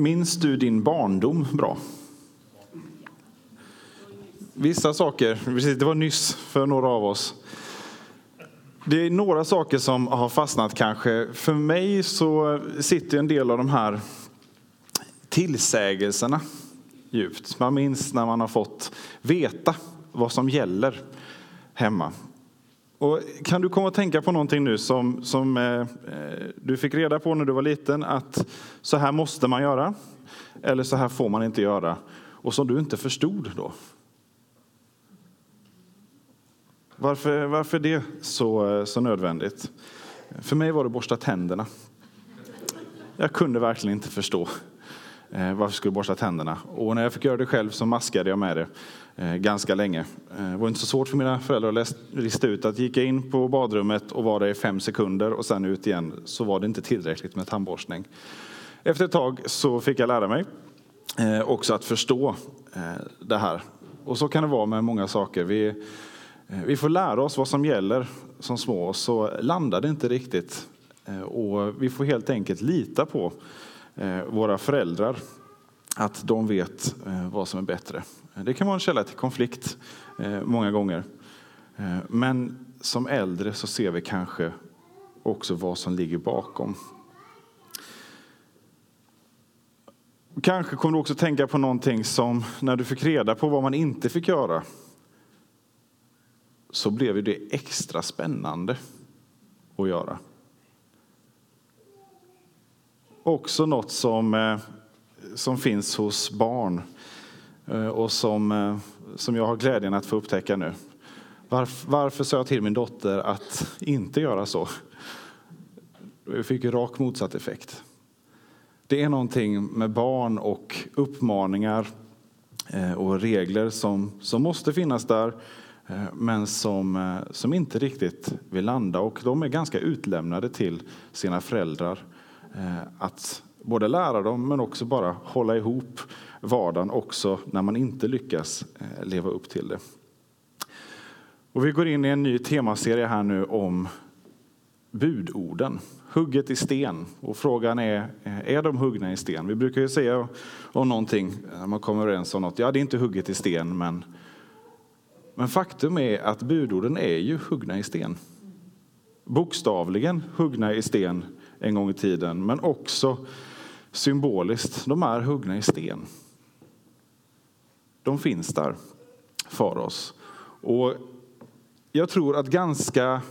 Minns du din barndom bra? Vissa saker, det var nyss för några av oss. Det är några saker som har fastnat kanske. För mig så sitter en del av de här tillsägelserna djupt. Man minns när man har fått veta vad som gäller hemma. Och kan du komma att tänka på någonting nu som, som eh, eh, du fick reda på när du var liten att så här måste man göra eller så här får man inte göra och som du inte förstod då? Varför, varför är det så, eh, så nödvändigt? För mig var det borsta tänderna. Jag kunde verkligen inte förstå eh, varför jag skulle borsta tänderna. Och när jag fick göra det själv så maskade jag med det Eh, ganska länge. Det var inte så svårt för mina föräldrar att lista ut att gick jag in på badrummet och var där i fem sekunder och sen ut igen så var det inte tillräckligt med tandborstning. Efter ett tag så fick jag lära mig eh, också att förstå det här. Och så kan det vara med många saker. Vi, vi får lära oss vad som gäller som små, så landar det inte riktigt. Och vi får helt enkelt lita på våra föräldrar, att de vet vad som är bättre. Det kan vara en källa till konflikt eh, många gånger. Eh, men som äldre så ser vi kanske också vad som ligger bakom. Kanske kommer du också tänka på någonting som när du fick reda på vad man inte fick göra så blev det extra spännande att göra. Också något som, eh, som finns hos barn Eh, och som, eh, som jag har glädjen att få upptäcka nu. Varför, varför sa jag till min dotter att inte göra så? Vi fick ju rak motsatt effekt. Det är någonting med barn och uppmaningar eh, och regler som, som måste finnas där men som, som inte riktigt vill landa. Och de är ganska utlämnade till sina föräldrar. Att både lära dem men också bara hålla ihop vardagen också när man inte lyckas eh, leva upp till det. Och vi går in i en ny temaserie här nu om budorden, hugget i sten. Och frågan är, eh, är de huggna i sten? Vi brukar ju säga om någonting, när man kommer överens om något, ja det är inte hugget i sten, men, men faktum är att budorden är ju huggna i sten. Bokstavligen huggna i sten en gång i tiden, men också symboliskt, de är huggna i sten de finns där för oss. Och jag tror att ganska,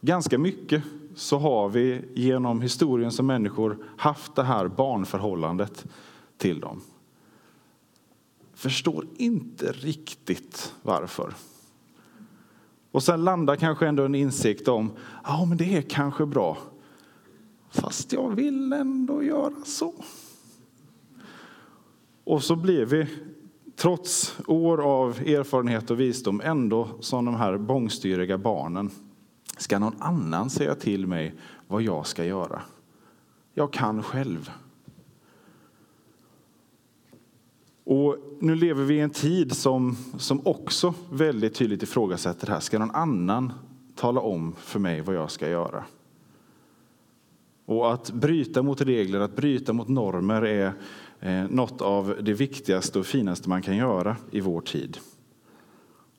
ganska mycket så har vi genom historien som människor haft det här barnförhållandet till dem. Förstår inte riktigt varför. Och sen landar kanske ändå en insikt om att men det är kanske bra. Fast jag vill ändå göra så. Och så blir vi trots år av erfarenhet och visdom ändå som de här bångstyriga barnen. Ska någon annan säga till mig vad jag ska göra? Jag kan själv. Och nu lever vi i en tid som, som också väldigt tydligt ifrågasätter det här. Ska någon annan tala om för mig vad jag ska göra? Och att bryta mot regler, att bryta mot normer är eh, något av det viktigaste och finaste man kan göra i vår tid.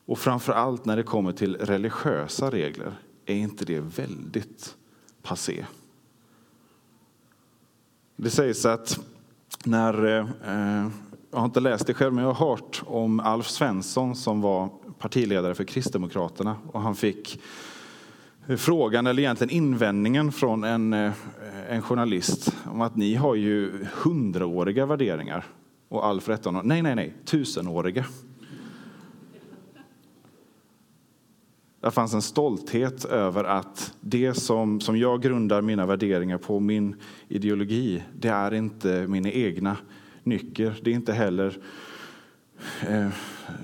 Och framför allt när det kommer till religiösa regler är inte det väldigt passé. Det sägs att när, eh, jag har inte läst det själv, men jag har hört om Alf Svensson som var partiledare för Kristdemokraterna och han fick frågan, eller egentligen invändningen från en, eh, en journalist om att ni har ju hundraåriga värderingar. Och Alf rättade nej, nej, nej, tusenåriga. Det fanns en stolthet över att det som, som jag grundar mina värderingar på, min ideologi, det är inte mina egna nycker. Det är inte heller eh,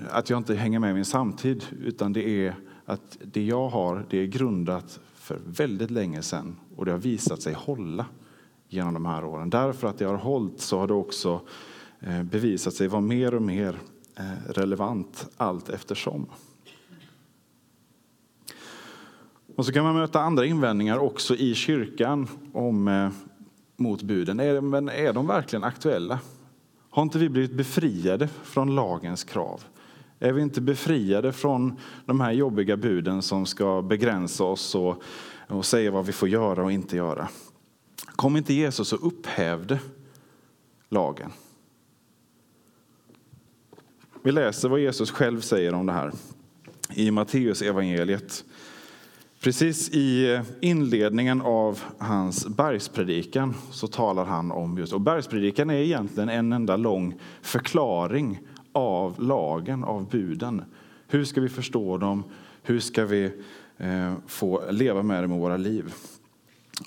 att jag inte hänger med min samtid, utan det är att det jag har det är grundat för väldigt länge sedan och det har visat sig hålla genom de här åren. Därför att det har hållit så har det också eh, bevisat sig vara mer och mer eh, relevant allt eftersom. Och så kan man möta andra invändningar också i kyrkan om, eh, mot buden. Är, men är de verkligen aktuella? Har inte vi blivit befriade från lagens krav? Är vi inte befriade från de här jobbiga buden som ska begränsa oss och, och säga vad vi får göra och inte göra? Kom inte Jesus och upphävde lagen? Vi läser vad Jesus själv säger om det här i Matteus evangeliet. Precis i inledningen av hans bergspredikan så talar han om just, och bergspredikan är egentligen en enda lång förklaring av lagen, av buden. Hur ska vi förstå dem? Hur ska vi eh, få leva med dem i våra liv?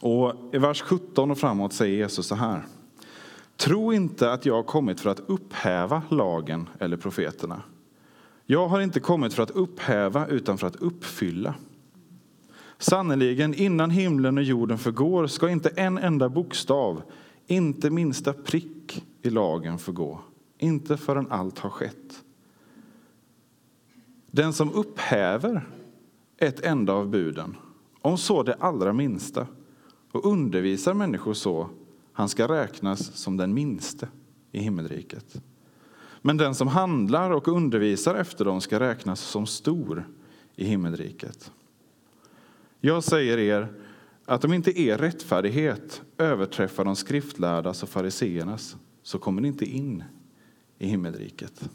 Och I vers 17 och framåt säger Jesus så här. Tro inte att jag har kommit för att upphäva lagen eller profeterna. Jag har inte kommit för att upphäva utan för att uppfylla. Sannerligen, innan himlen och jorden förgår ska inte en enda bokstav, inte minsta prick i lagen förgå, inte förrän allt har skett. Den som upphäver ett enda av buden, om så det allra minsta, och undervisar människor så, han ska räknas som den minste i himmelriket. Men den som handlar och undervisar efter dem ska räknas som stor i himmelriket. Jag säger er att om inte er rättfärdighet överträffar de skriftlärdas och fariseernas så kommer ni inte in i himmelriket.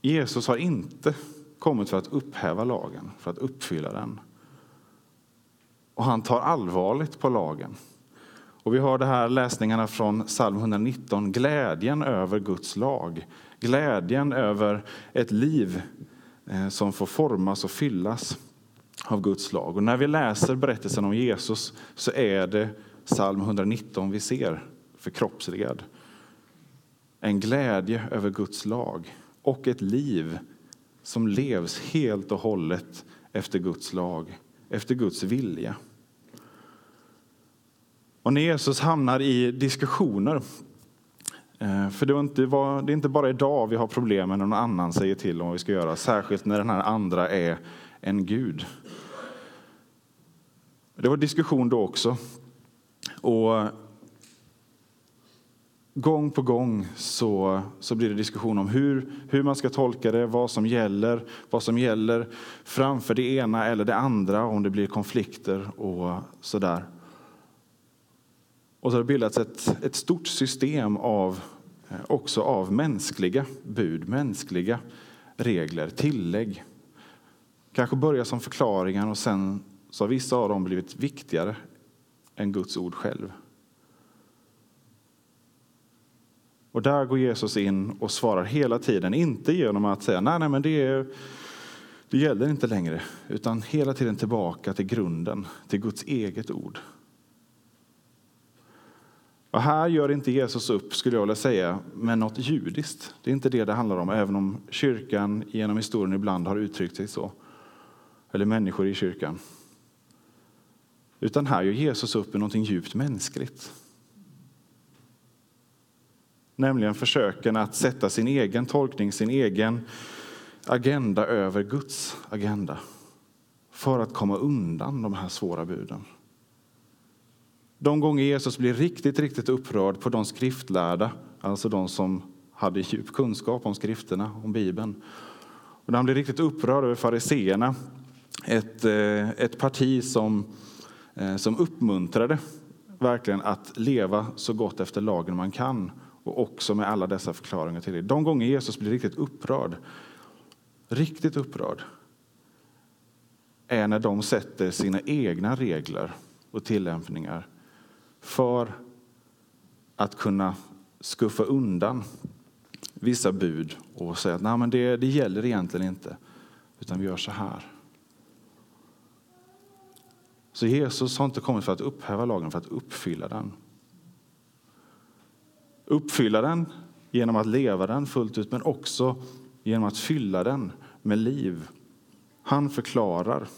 Jesus har inte kommit för att upphäva lagen, för att uppfylla den. Och han tar allvarligt på lagen. Och vi har det här läsningarna från psalm 119, glädjen över Guds lag. Glädjen över ett liv eh, som får formas och fyllas av Guds lag. Och när vi läser berättelsen om Jesus så är det psalm 119 vi ser förkroppsligad. En glädje över Guds lag och ett liv som levs helt och hållet efter Guds lag, efter Guds vilja. Och när Jesus hamnar i diskussioner, Eh, för det är, inte, det är inte bara idag vi har problem med när någon annan säger till om vad vi ska göra, särskilt när den här andra är en gud. Det var diskussion då också. Och gång på gång så, så blir det diskussion om hur, hur man ska tolka det, vad som gäller, vad som gäller framför det ena eller det andra, om det blir konflikter och sådär. Och så har det bildats ett, ett stort system av, också av mänskliga bud, mänskliga regler, tillägg. Kanske börjar som förklaringar och sen så har vissa av dem blivit viktigare än Guds ord själv. Och där går Jesus in och svarar hela tiden, inte genom att säga nej, nej men det, är, det gäller inte längre, utan hela tiden tillbaka till grunden, till Guds eget ord. Och här gör inte Jesus upp, skulle jag vilja säga, med något judiskt. Det är inte det det handlar om, även om kyrkan genom historien ibland har uttryckt sig så. Eller människor i kyrkan. Utan här gör Jesus upp med något djupt mänskligt. Nämligen försöken att sätta sin egen tolkning, sin egen agenda över Guds agenda. För att komma undan de här svåra buden. De gånger Jesus blir riktigt, riktigt upprörd på de skriftlärda, alltså de som hade djup kunskap om skrifterna, om Bibeln. Och när han blir riktigt upprörd över fariseerna, ett, eh, ett parti som, eh, som uppmuntrade verkligen att leva så gott efter lagen man kan och också med alla dessa förklaringar till det. De gånger Jesus blir riktigt upprörd, riktigt upprörd, är när de sätter sina egna regler och tillämpningar för att kunna skuffa undan vissa bud och säga att Nej, men det, det gäller egentligen inte, utan vi gör så här. Så Jesus har inte kommit för att upphäva lagen, för att uppfylla den. Uppfylla den genom att leva den fullt ut, men också genom att fylla den med liv. Han förklarar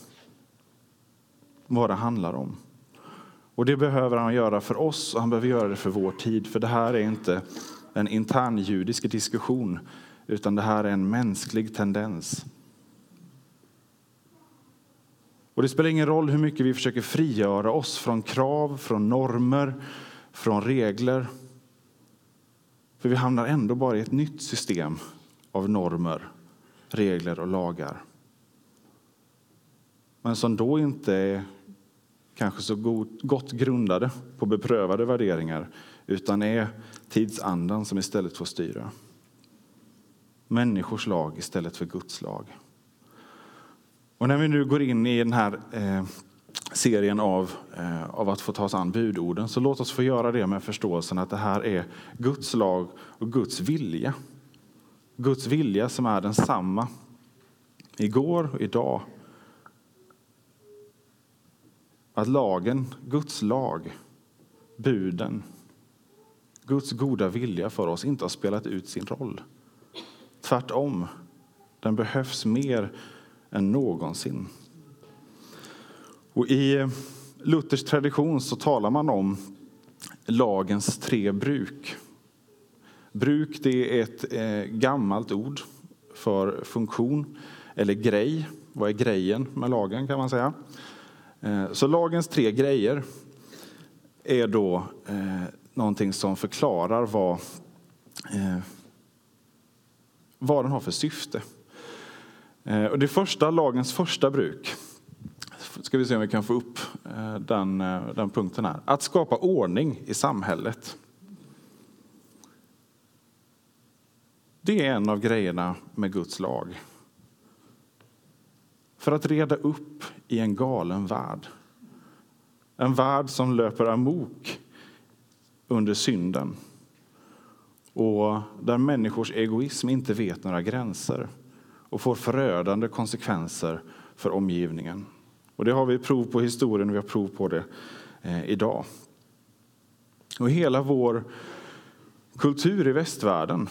vad det handlar om. Och det behöver han göra för oss och han behöver göra det för vår tid. För det här är inte en intern judisk diskussion utan det här är en mänsklig tendens. Och det spelar ingen roll hur mycket vi försöker frigöra oss från krav, från normer, från regler. För vi hamnar ändå bara i ett nytt system av normer, regler och lagar. Men som då inte är kanske så gott grundade på beprövade värderingar utan är tidsandan som istället får styra. Människors lag istället för Guds lag. Och när vi nu går in i den här eh, serien av, eh, av att få ta oss an budorden så låt oss få göra det med förståelsen att det här är Guds lag och Guds vilja. Guds vilja som är densamma igår och idag. Att lagen, Guds lag, buden, Guds goda vilja för oss inte har spelat ut sin roll. Tvärtom, den behövs mer än någonsin. Och I eh, Luthers tradition så talar man om lagens tre bruk. Bruk det är ett eh, gammalt ord för funktion eller grej. Vad är grejen med lagen kan man säga. Eh, så lagens tre grejer är då eh, någonting som förklarar vad, eh, vad den har för syfte. Och det första, lagens första bruk, ska vi se om vi kan få upp den, den punkten här. Att skapa ordning i samhället. Det är en av grejerna med Guds lag. För att reda upp i en galen värld. En värld som löper amok under synden. Och där människors egoism inte vet några gränser och får förödande konsekvenser för omgivningen. Och det har vi prov på i historien och vi har prov på det eh, idag. Och hela vår kultur i västvärlden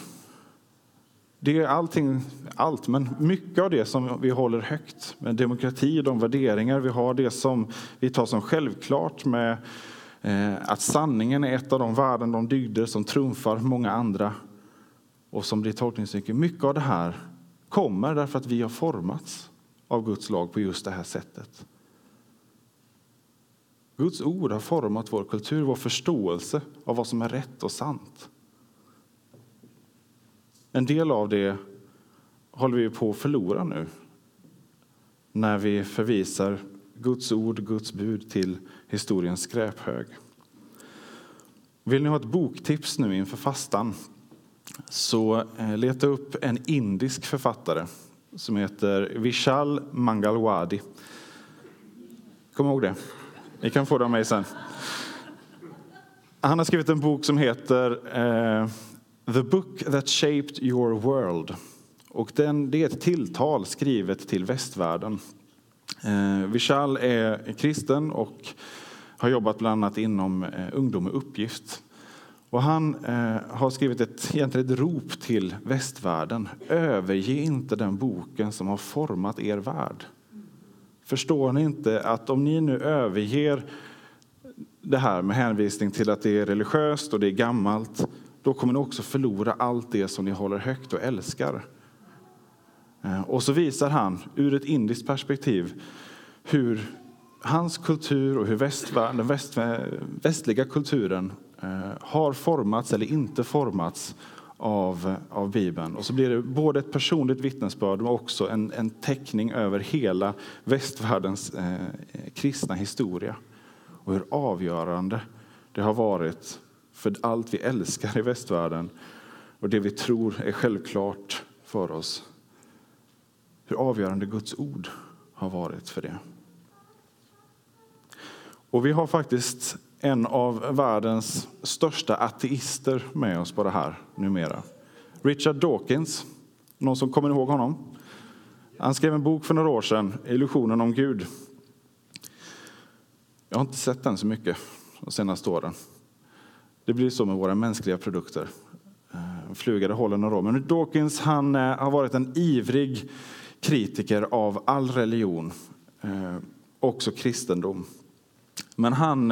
det är allting, allt, men mycket av det som vi håller högt med demokrati, de värderingar vi har, det som vi tar som självklart med eh, att sanningen är ett av de värden, de dygder som trumfar många andra och som blir tolkningsnyckeln. Mycket av det här kommer därför att vi har formats av Guds lag på just det här sättet. Guds ord har format vår kultur, vår förståelse av vad som är rätt och sant. En del av det håller vi på att förlora nu när vi förvisar Guds ord, Guds bud till historiens skräphög. Vill ni ha ett boktips nu inför fastan så eh, leta upp en indisk författare som heter Vishal Mangalwadi. Kom ihåg det. Ni kan få det av mig sen. Han har skrivit en bok som heter eh, The Book That Shaped Your World. Och den, det är ett tilltal skrivet till västvärlden. Eh, Vishal är kristen och har jobbat bland annat inom eh, ungdom med uppgift. Och han eh, har skrivit ett, egentligen ett rop till västvärlden. Överge inte den boken som har format er värld. Förstår ni inte att om ni nu överger det här med hänvisning till att det är religiöst och det är gammalt, då kommer ni också förlora allt det som ni håller högt och älskar. Eh, och så visar han ur ett indiskt perspektiv hur hans kultur och hur den väst, västliga kulturen eh, har formats eller inte formats av, av Bibeln. Och så blir det både ett personligt vittnesbörd men också en, en teckning över hela västvärldens eh, kristna historia. Och hur avgörande det har varit för allt vi älskar i västvärlden och det vi tror är självklart för oss. Hur avgörande Guds ord har varit för det. Och vi har faktiskt en av världens största ateister med oss på det här numera. Richard Dawkins, någon som kommer ihåg honom? Han skrev en bok för några år sedan, Illusionen om Gud. Jag har inte sett den så mycket de senaste åren. Det blir så med våra mänskliga produkter. Eh, flugade håller några år. Men Dawkins han eh, har varit en ivrig kritiker av all religion, eh, också kristendom. Men han,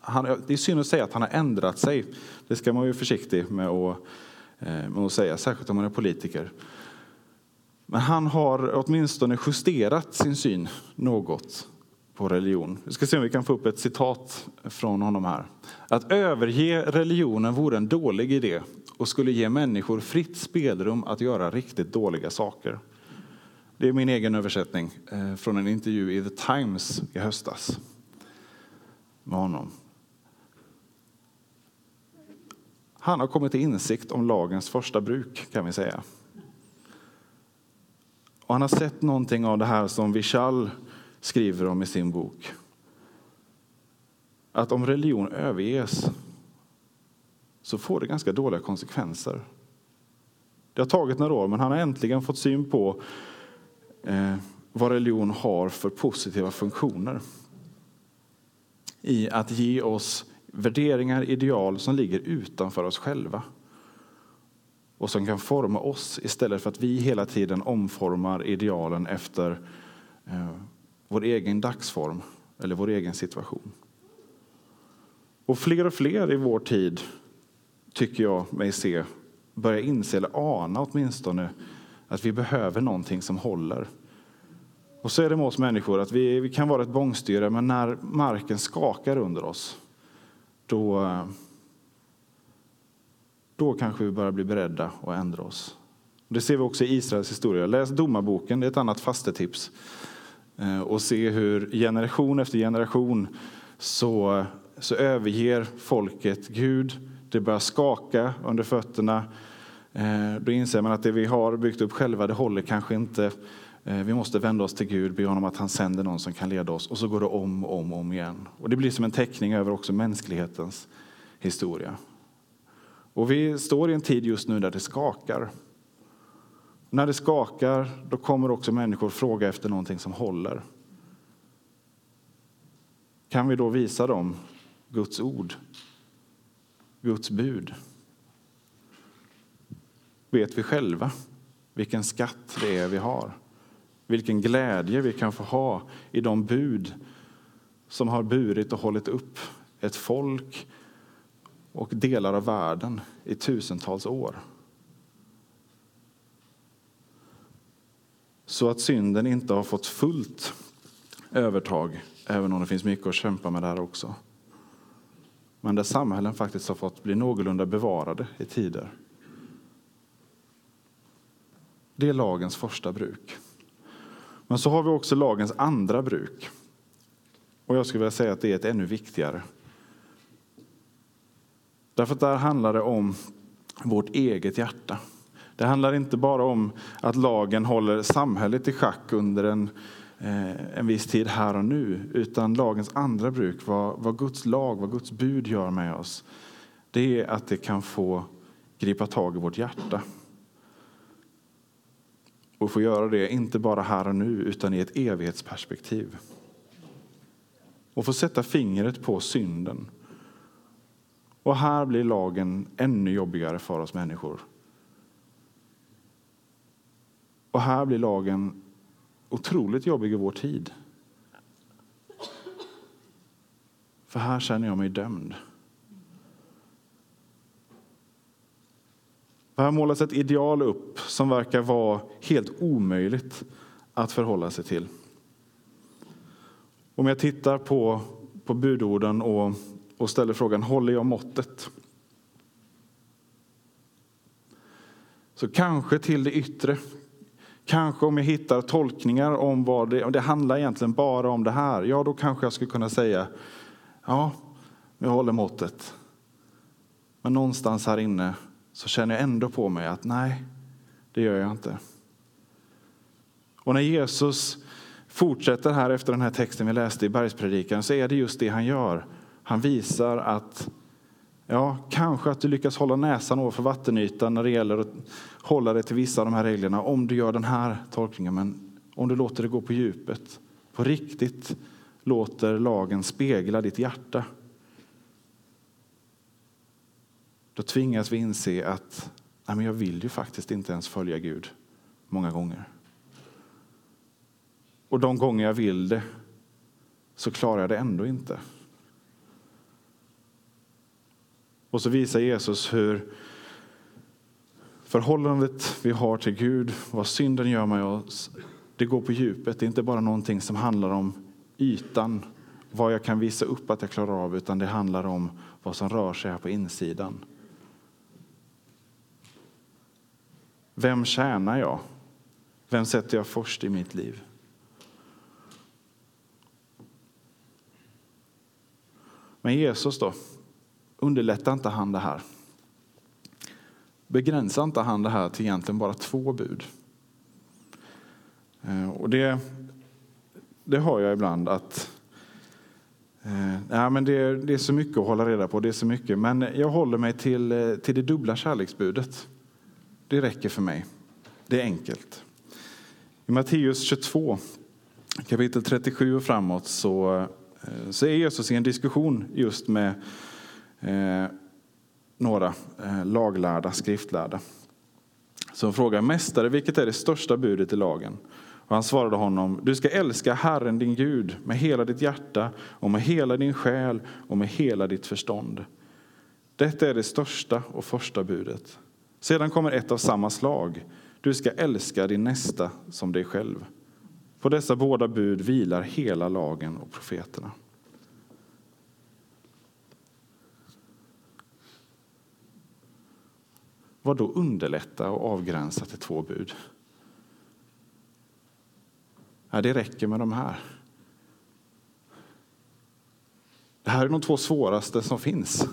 han, det är synd att säga att han har ändrat sig. Det ska man vara försiktig med att, med att säga, särskilt om man är politiker. Men han har åtminstone justerat sin syn något på religion. Vi ska se om vi kan få upp ett citat från honom här. Att överge religionen vore en dålig idé och skulle ge människor fritt spelrum att göra riktigt dåliga saker. Det är min egen översättning eh, från en intervju i The Times i höstas med honom. Han har kommit till insikt om lagens första bruk, kan vi säga. Och han har sett någonting av det här som Vishal skriver om i sin bok. Att om religion överges så får det ganska dåliga konsekvenser. Det har tagit några år, men han har äntligen fått syn på eh, vad religion har för positiva funktioner i att ge oss värderingar, ideal som ligger utanför oss själva och som kan forma oss istället för att vi hela tiden omformar idealen efter eh, vår egen dagsform eller vår egen situation. Och fler och fler i vår tid, tycker jag mig se, börjar inse, eller ana åtminstone, att vi behöver någonting som håller. Och så är det med oss människor, att vi, vi kan vara ett bångstyre, men när marken skakar under oss, då, då kanske vi börjar bli beredda att ändra oss. Det ser vi också i Israels historia. Läs Domarboken, det är ett annat fastetips. Eh, och se hur generation efter generation så, så överger folket Gud. Det börjar skaka under fötterna. Eh, då inser man att det vi har byggt upp själva, det håller kanske inte. Eh, vi måste vända oss till Gud, be honom att han sänder någon som kan leda oss. Och så går det om och om, om igen. Och det blir som en teckning över också mänsklighetens historia. Och vi står i en tid just nu där det skakar. När det skakar, då kommer också människor fråga efter någonting som håller. Kan vi då visa dem Guds ord, Guds bud? Vet vi själva vilken skatt det är vi har? Vilken glädje vi kan få ha i de bud som har burit och hållit upp ett folk och delar av världen i tusentals år. Så att synden inte har fått fullt övertag, även om det finns mycket att kämpa med där också. Men där samhällen faktiskt har fått bli någorlunda bevarade i tider. Det är lagens första bruk. Men så har vi också lagens andra bruk. Och jag skulle vilja säga att det är ett ännu viktigare. Därför att där handlar det om vårt eget hjärta. Det handlar inte bara om att lagen håller samhället i schack under en, eh, en viss tid här och nu, utan lagens andra bruk, vad, vad Guds lag, vad Guds bud gör med oss, det är att det kan få gripa tag i vårt hjärta. Och få göra det inte bara här och nu, utan i ett evighetsperspektiv. Och få sätta fingret på synden. Och här blir lagen ännu jobbigare för oss människor. Och här blir lagen otroligt jobbig i vår tid. För här känner jag mig dömd. här målas ett ideal upp som verkar vara helt omöjligt att förhålla sig till. Om jag tittar på, på budorden och, och ställer frågan, håller jag måttet? Så kanske till det yttre Kanske om jag hittar tolkningar om vad det, om det handlar egentligen bara om det här, ja då kanske jag skulle kunna säga, ja, jag håller måttet. Men någonstans här inne så känner jag ändå på mig att nej, det gör jag inte. Och när Jesus fortsätter här efter den här texten vi läste i bergspredikan så är det just det han gör. Han visar att Ja, kanske att du lyckas hålla näsan ovanför vattenytan när det gäller att hålla dig till vissa av de här reglerna om du gör den här tolkningen. Men om du låter det gå på djupet, på riktigt låter lagen spegla ditt hjärta. Då tvingas vi inse att nej, men jag vill ju faktiskt inte ens följa Gud många gånger. Och de gånger jag vill det så klarar jag det ändå inte. Och så visar Jesus hur Förhållandet vi har till Gud, vad synden gör med oss, det går på djupet. Det är inte bara någonting som handlar om ytan, vad jag kan visa upp att jag klarar av, utan det handlar om vad som rör sig här på insidan. Vem tjänar jag? Vem sätter jag först i mitt liv? Men Jesus då? Underlättar inte han det här? Begränsar inte han det här till egentligen bara två bud? Eh, och det, det hör jag ibland att eh, men det, det, är så mycket att hålla reda på, det är så mycket. Men jag håller mig till, eh, till det dubbla kärleksbudet. Det räcker för mig. Det är enkelt. I Matteus 22, kapitel 37 och framåt, så, eh, så är Jesus i en diskussion just med eh, några eh, laglärda, skriftlärda. Som frågar Mästare, vilket är det största budet i lagen? Och han svarade honom, du ska älska Herren din Gud med hela ditt hjärta och med hela din själ och med hela ditt förstånd. Detta är det största och första budet. Sedan kommer ett av samma slag. Du ska älska din nästa som dig själv. På dessa båda bud vilar hela lagen och profeterna. Vad då underlätta och avgränsa till två bud? Ja, det räcker med de här. Det här är de två svåraste som finns.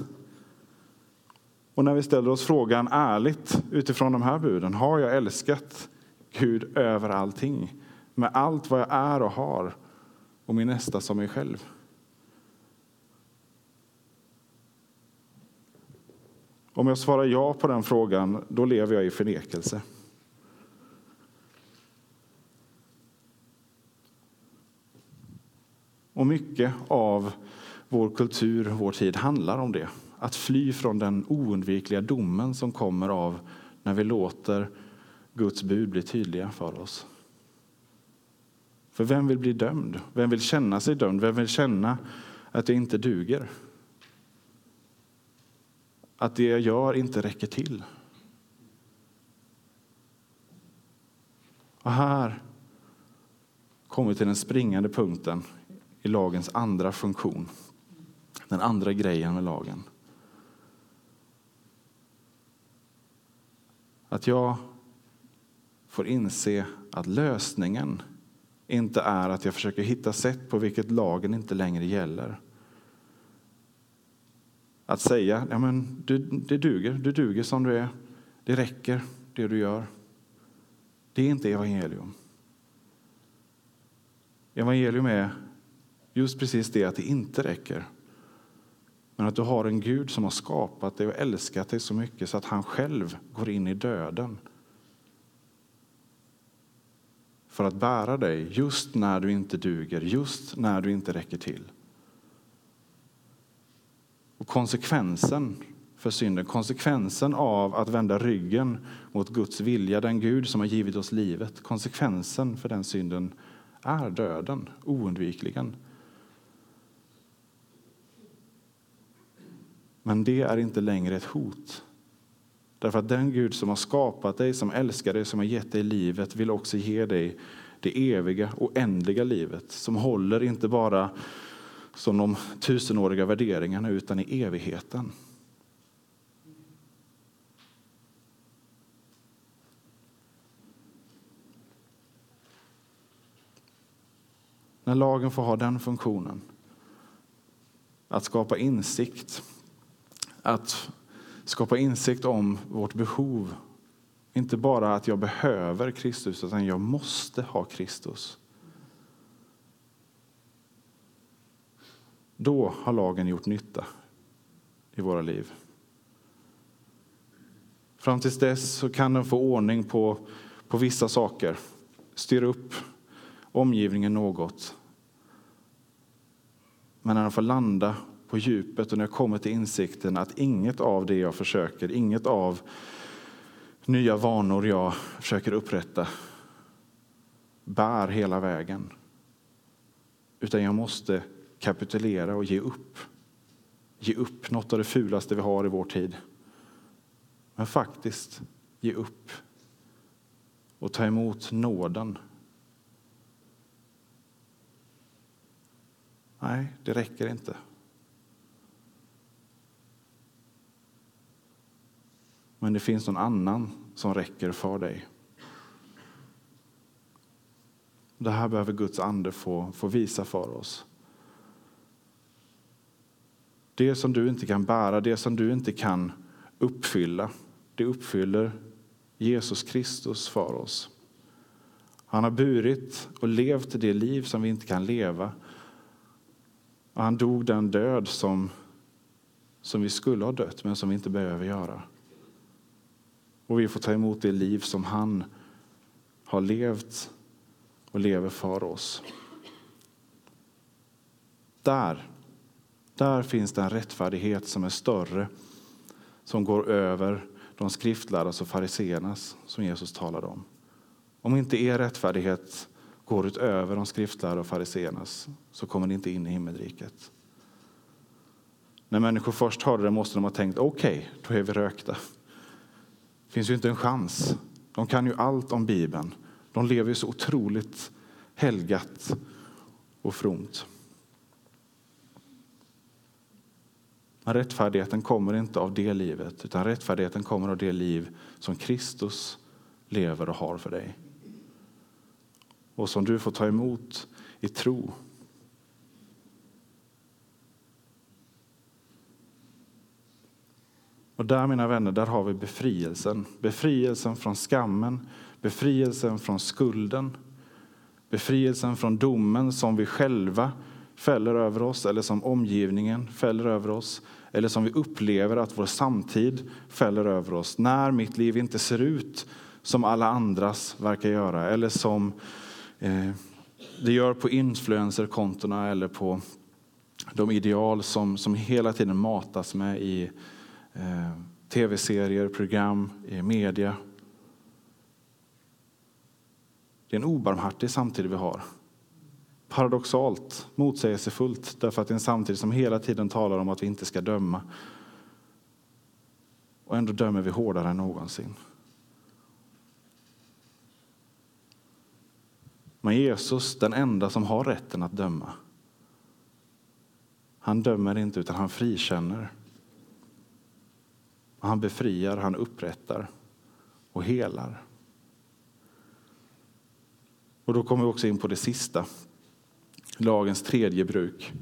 Och när vi ställer oss frågan ärligt utifrån de här buden, har jag älskat Gud över allting? Med allt vad jag är och har och min nästa som mig själv? Om jag svarar ja på den frågan, då lever jag i förnekelse. Och mycket av vår kultur, vår tid, handlar om det. Att fly från den oundvikliga domen som kommer av när vi låter Guds bud bli tydliga för oss. För vem vill bli dömd? Vem vill känna sig dömd? Vem vill känna att det inte duger? Att det jag gör inte räcker till? Och här kommer vi till den springande punkten i lagens andra funktion. Den andra grejen med lagen. Att jag får inse att lösningen inte är att jag försöker hitta sätt på vilket lagen inte längre gäller. Att säga ja, men du, det duger, du duger som du är, det räcker det du gör. Det är inte evangelium. Evangelium är just precis det att det inte räcker. Men att du har en Gud som har skapat dig och älskat dig så mycket så att han själv går in i döden för att bära dig just när du inte duger, just när du inte räcker till. Och konsekvensen för synden, konsekvensen av att vända ryggen mot Guds vilja, den Gud som har givit oss livet, konsekvensen för den synden är döden, oundvikligen. Men det är inte längre ett hot. Därför att den Gud som har skapat dig, som älskar dig, som har gett dig livet vill också ge dig det eviga, oändliga livet som håller inte bara som de tusenåriga värderingarna utan i evigheten. När lagen får ha den funktionen, att skapa insikt att skapa insikt om vårt behov. Inte bara att jag behöver Kristus, utan jag måste ha Kristus. Då har lagen gjort nytta i våra liv. Fram till dess så kan den få ordning på, på vissa saker, styra upp omgivningen något. Men när den får landa på djupet och när jag kommer till insikten att inget av det jag försöker, inget av nya vanor jag försöker upprätta bär hela vägen. Utan jag måste kapitulera och ge upp. Ge upp något av det fulaste vi har i vår tid. Men faktiskt ge upp och ta emot nåden. Nej, det räcker inte. Men det finns någon annan som räcker för dig. Det här behöver Guds ande få, få visa för oss. Det som du inte kan bära, det som du inte kan uppfylla, det uppfyller Jesus Kristus för oss. Han har burit och levt det liv som vi inte kan leva. Och han dog den död som, som vi skulle ha dött, men som vi inte behöver göra. Och vi får ta emot det liv som han har levt och lever för oss. Där, där finns den rättfärdighet som är större, som går över de skriftlärdas alltså och fariseernas som Jesus talade om. Om inte er rättfärdighet går utöver de skriftlärda och fariseernas så kommer ni inte in i himmelriket. När människor först hörde det måste de ha tänkt okej, okay, då är vi rökta. Det finns ju inte en chans. De kan ju allt om Bibeln. De lever ju så otroligt helgat och fromt. Men rättfärdigheten kommer inte av det livet, utan rättfärdigheten kommer av det liv som Kristus lever och har för dig. Och som du får ta emot i tro. Och där, mina vänner, där har vi befrielsen. Befrielsen från skammen, befrielsen från skulden, befrielsen från domen som vi själva fäller över oss eller som omgivningen fäller över oss eller som vi upplever att vår samtid fäller över oss när mitt liv inte ser ut som alla andras verkar göra eller som eh, det gör på influencerkontona eller på de ideal som, som hela tiden matas med i eh, tv-serier, program, i media. Det är en obarmhärtig samtid vi har paradoxalt, motsägelsefullt därför att det är en samtid som hela tiden talar om att vi inte ska döma. Och ändå dömer vi hårdare än någonsin. Men Jesus, den enda som har rätten att döma, han dömer inte utan han frikänner. Han befriar, han upprättar och helar. Och då kommer vi också in på det sista lagens tredje bruk.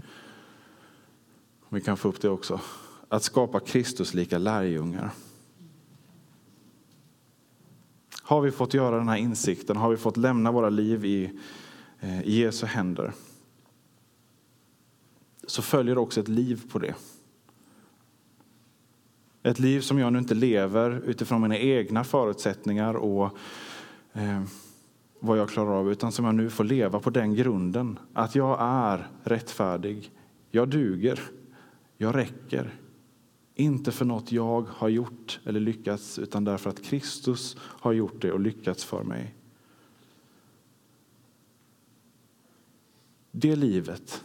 Vi kan få upp det också. Att skapa Kristuslika lärjungar. Har vi fått göra den här insikten, har vi fått lämna våra liv i, eh, i Jesu händer, så följer också ett liv på det. Ett liv som jag nu inte lever utifrån mina egna förutsättningar och eh, vad jag klarar av, utan som jag nu får leva på den grunden att jag är rättfärdig, jag duger, jag räcker. Inte för något jag har gjort eller lyckats, utan därför att Kristus har gjort det och lyckats för mig. Det livet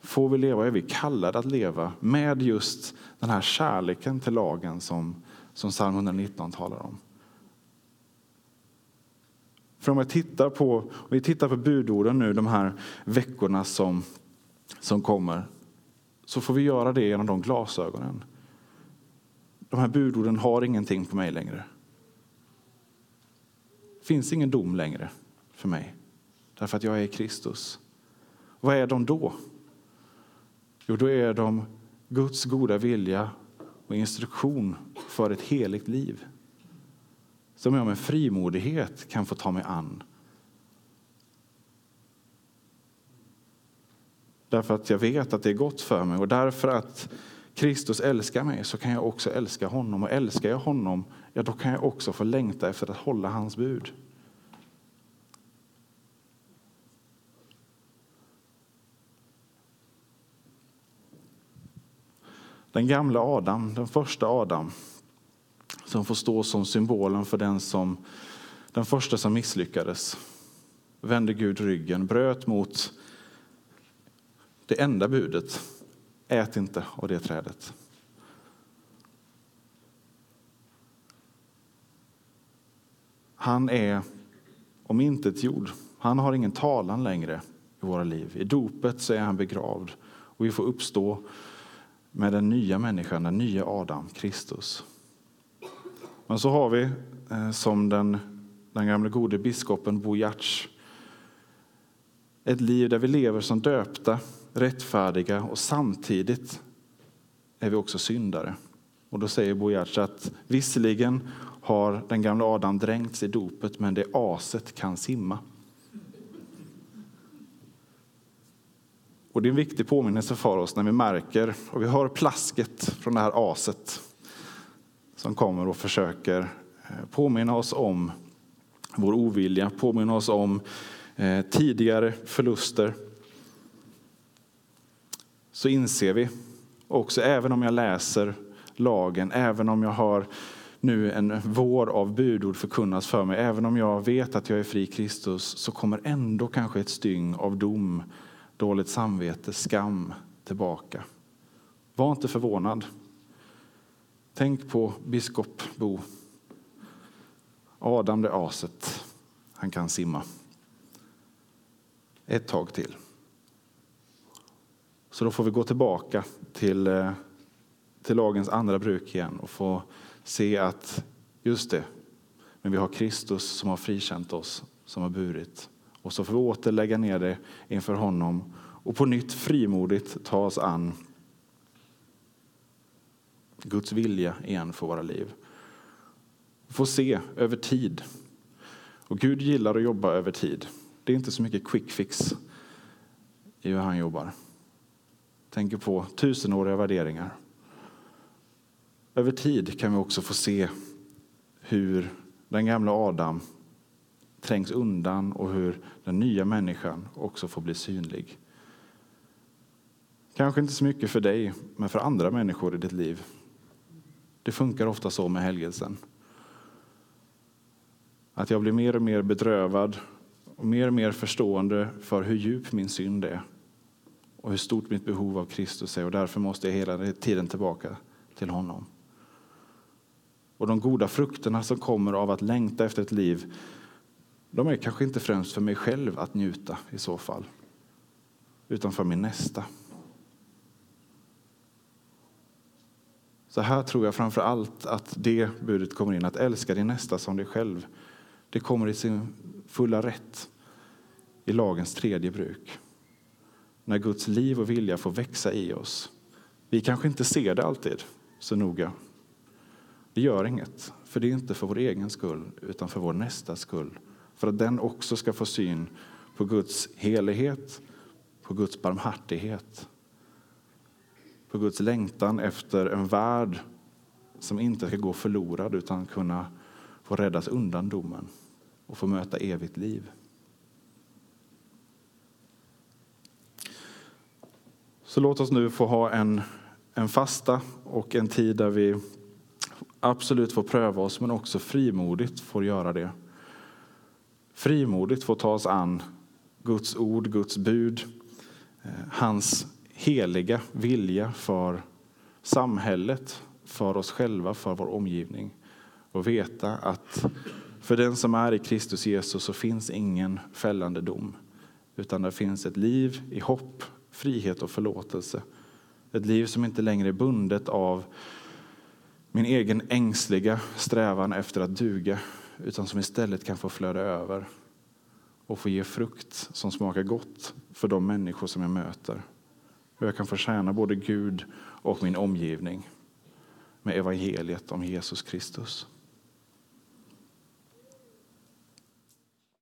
får vi leva, är vi kallade att leva med just den här kärleken till lagen som, som psalm 119 talar om. För om jag tittar på, om vi tittar på budorden nu de här veckorna som, som kommer så får vi göra det genom de glasögonen. De här budorden har ingenting på mig längre. Det finns ingen dom längre för mig därför att jag är Kristus. Vad är de då? Jo, då är de Guds goda vilja och instruktion för ett heligt liv som jag med frimodighet kan få ta mig an. Därför att jag vet att det är gott för mig och därför att Kristus älskar mig så kan jag också älska honom. Och älskar jag honom, ja då kan jag också få längta efter att hålla hans bud. Den gamla Adam, den första Adam, som får stå som symbolen för den, som, den första som misslyckades. Vände Gud ryggen, bröt mot det enda budet. Ät inte av det trädet. han är om intet jord. Han har ingen talan längre i våra liv. I dopet så är han begravd och vi får uppstå med den nya människan, den nya Adam, Kristus. Men så har vi, eh, som den, den gamle gode biskopen Bo Giertz, ett liv där vi lever som döpta, rättfärdiga och samtidigt är vi också syndare. Och då säger Bo Giertz att visserligen har den gamla Adam dränkts i dopet, men det aset kan simma. Och det är en viktig påminnelse för oss när vi märker och vi hör plasket från det här aset som kommer och försöker eh, påminna oss om vår ovilja, påminna oss om eh, tidigare förluster. Så inser vi också, även om jag läser lagen, även om jag har nu en vår av budord förkunnas för mig, även om jag vet att jag är fri Kristus, så kommer ändå kanske ett styng av dom dåligt samvete, skam tillbaka. Var inte förvånad. Tänk på biskop Bo. Adam det aset, han kan simma. Ett tag till. Så då får vi gå tillbaka till, eh, till lagens andra bruk igen och få se att just det, men vi har Kristus som har frikänt oss, som har burit och så får vi åter lägga ner det inför honom och på nytt frimodigt ta oss an Guds vilja igen för våra liv. Vi får se över tid. Och Gud gillar att jobba över tid. Det är inte så mycket quick fix i hur han jobbar. Tänker på tusenåriga värderingar. Över tid kan vi också få se hur den gamla Adam trängs undan och hur den nya människan också får bli synlig. Kanske inte så mycket för dig, men för andra människor i ditt liv. Det funkar ofta så med helgelsen. Att jag blir mer och mer bedrövad och mer och mer förstående för hur djup min synd är och hur stort mitt behov av Kristus är och därför måste jag hela tiden tillbaka till honom. Och de goda frukterna som kommer av att längta efter ett liv de är kanske inte främst för mig själv att njuta i så fall, utan för min nästa. Så här tror jag framför allt att det budet kommer in, att älska din nästa som dig själv. Det kommer i sin fulla rätt i lagens tredje bruk. När Guds liv och vilja får växa i oss. Vi kanske inte ser det alltid så noga. Det gör inget, för det är inte för vår egen skull, utan för vår nästas skull för att den också ska få syn på Guds helighet, på Guds barmhärtighet, på Guds längtan efter en värld som inte ska gå förlorad utan kunna få räddas undan domen och få möta evigt liv. Så låt oss nu få ha en, en fasta och en tid där vi absolut får pröva oss men också frimodigt får göra det frimodigt får ta oss an Guds ord, Guds bud, eh, hans heliga vilja för samhället, för oss själva, för vår omgivning. Och veta att för den som är i Kristus Jesus så finns ingen fällande dom. Utan det finns ett liv i hopp, frihet och förlåtelse. Ett liv som inte längre är bundet av min egen ängsliga strävan efter att duga utan som istället kan få flöda över och få ge frukt som smakar gott för de människor som jag möter. Och jag kan förtjäna både Gud och min omgivning med evangeliet om Jesus Kristus.